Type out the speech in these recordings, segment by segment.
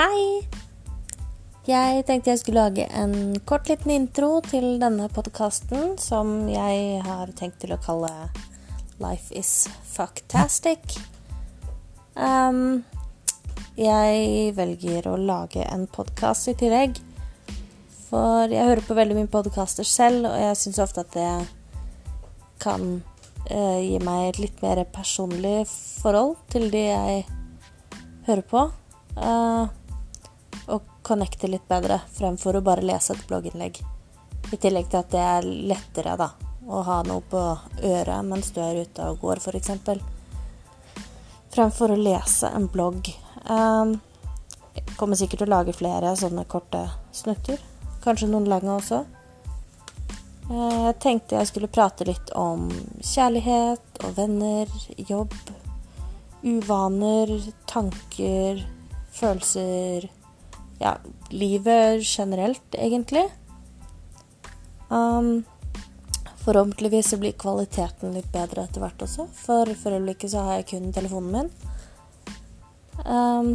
Hei! Jeg tenkte jeg skulle lage en kort liten intro til denne podkasten som jeg har tenkt til å kalle Life is fucktastic. Um, jeg velger å lage en podkast i tillegg. For jeg hører på veldig mye podkaster selv, og jeg syns ofte at det kan uh, gi meg et litt mer personlig forhold til de jeg hører på. Uh, connecte litt bedre, fremfor å bare lese et blogginnlegg. I tillegg til at det er lettere da, å ha noe på øret mens du er ute og går, f.eks. Fremfor å lese en blogg. Jeg kommer sikkert til å lage flere sånne korte snutter. Kanskje noen lange også. Uh, jeg tenkte jeg skulle prate litt om kjærlighet og venner, jobb, uvaner, tanker, følelser ja, livet generelt, egentlig. Um, forhåpentligvis blir kvaliteten litt bedre etter hvert også, for for øyeblikket så har jeg kun telefonen min. Um,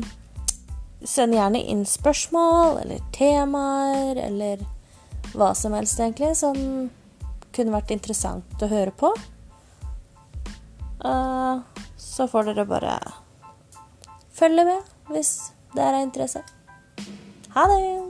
send gjerne inn spørsmål eller temaer eller hva som helst, egentlig, som kunne vært interessant å høre på. Uh, så får dere bare følge med hvis det er av interesse. Ha det!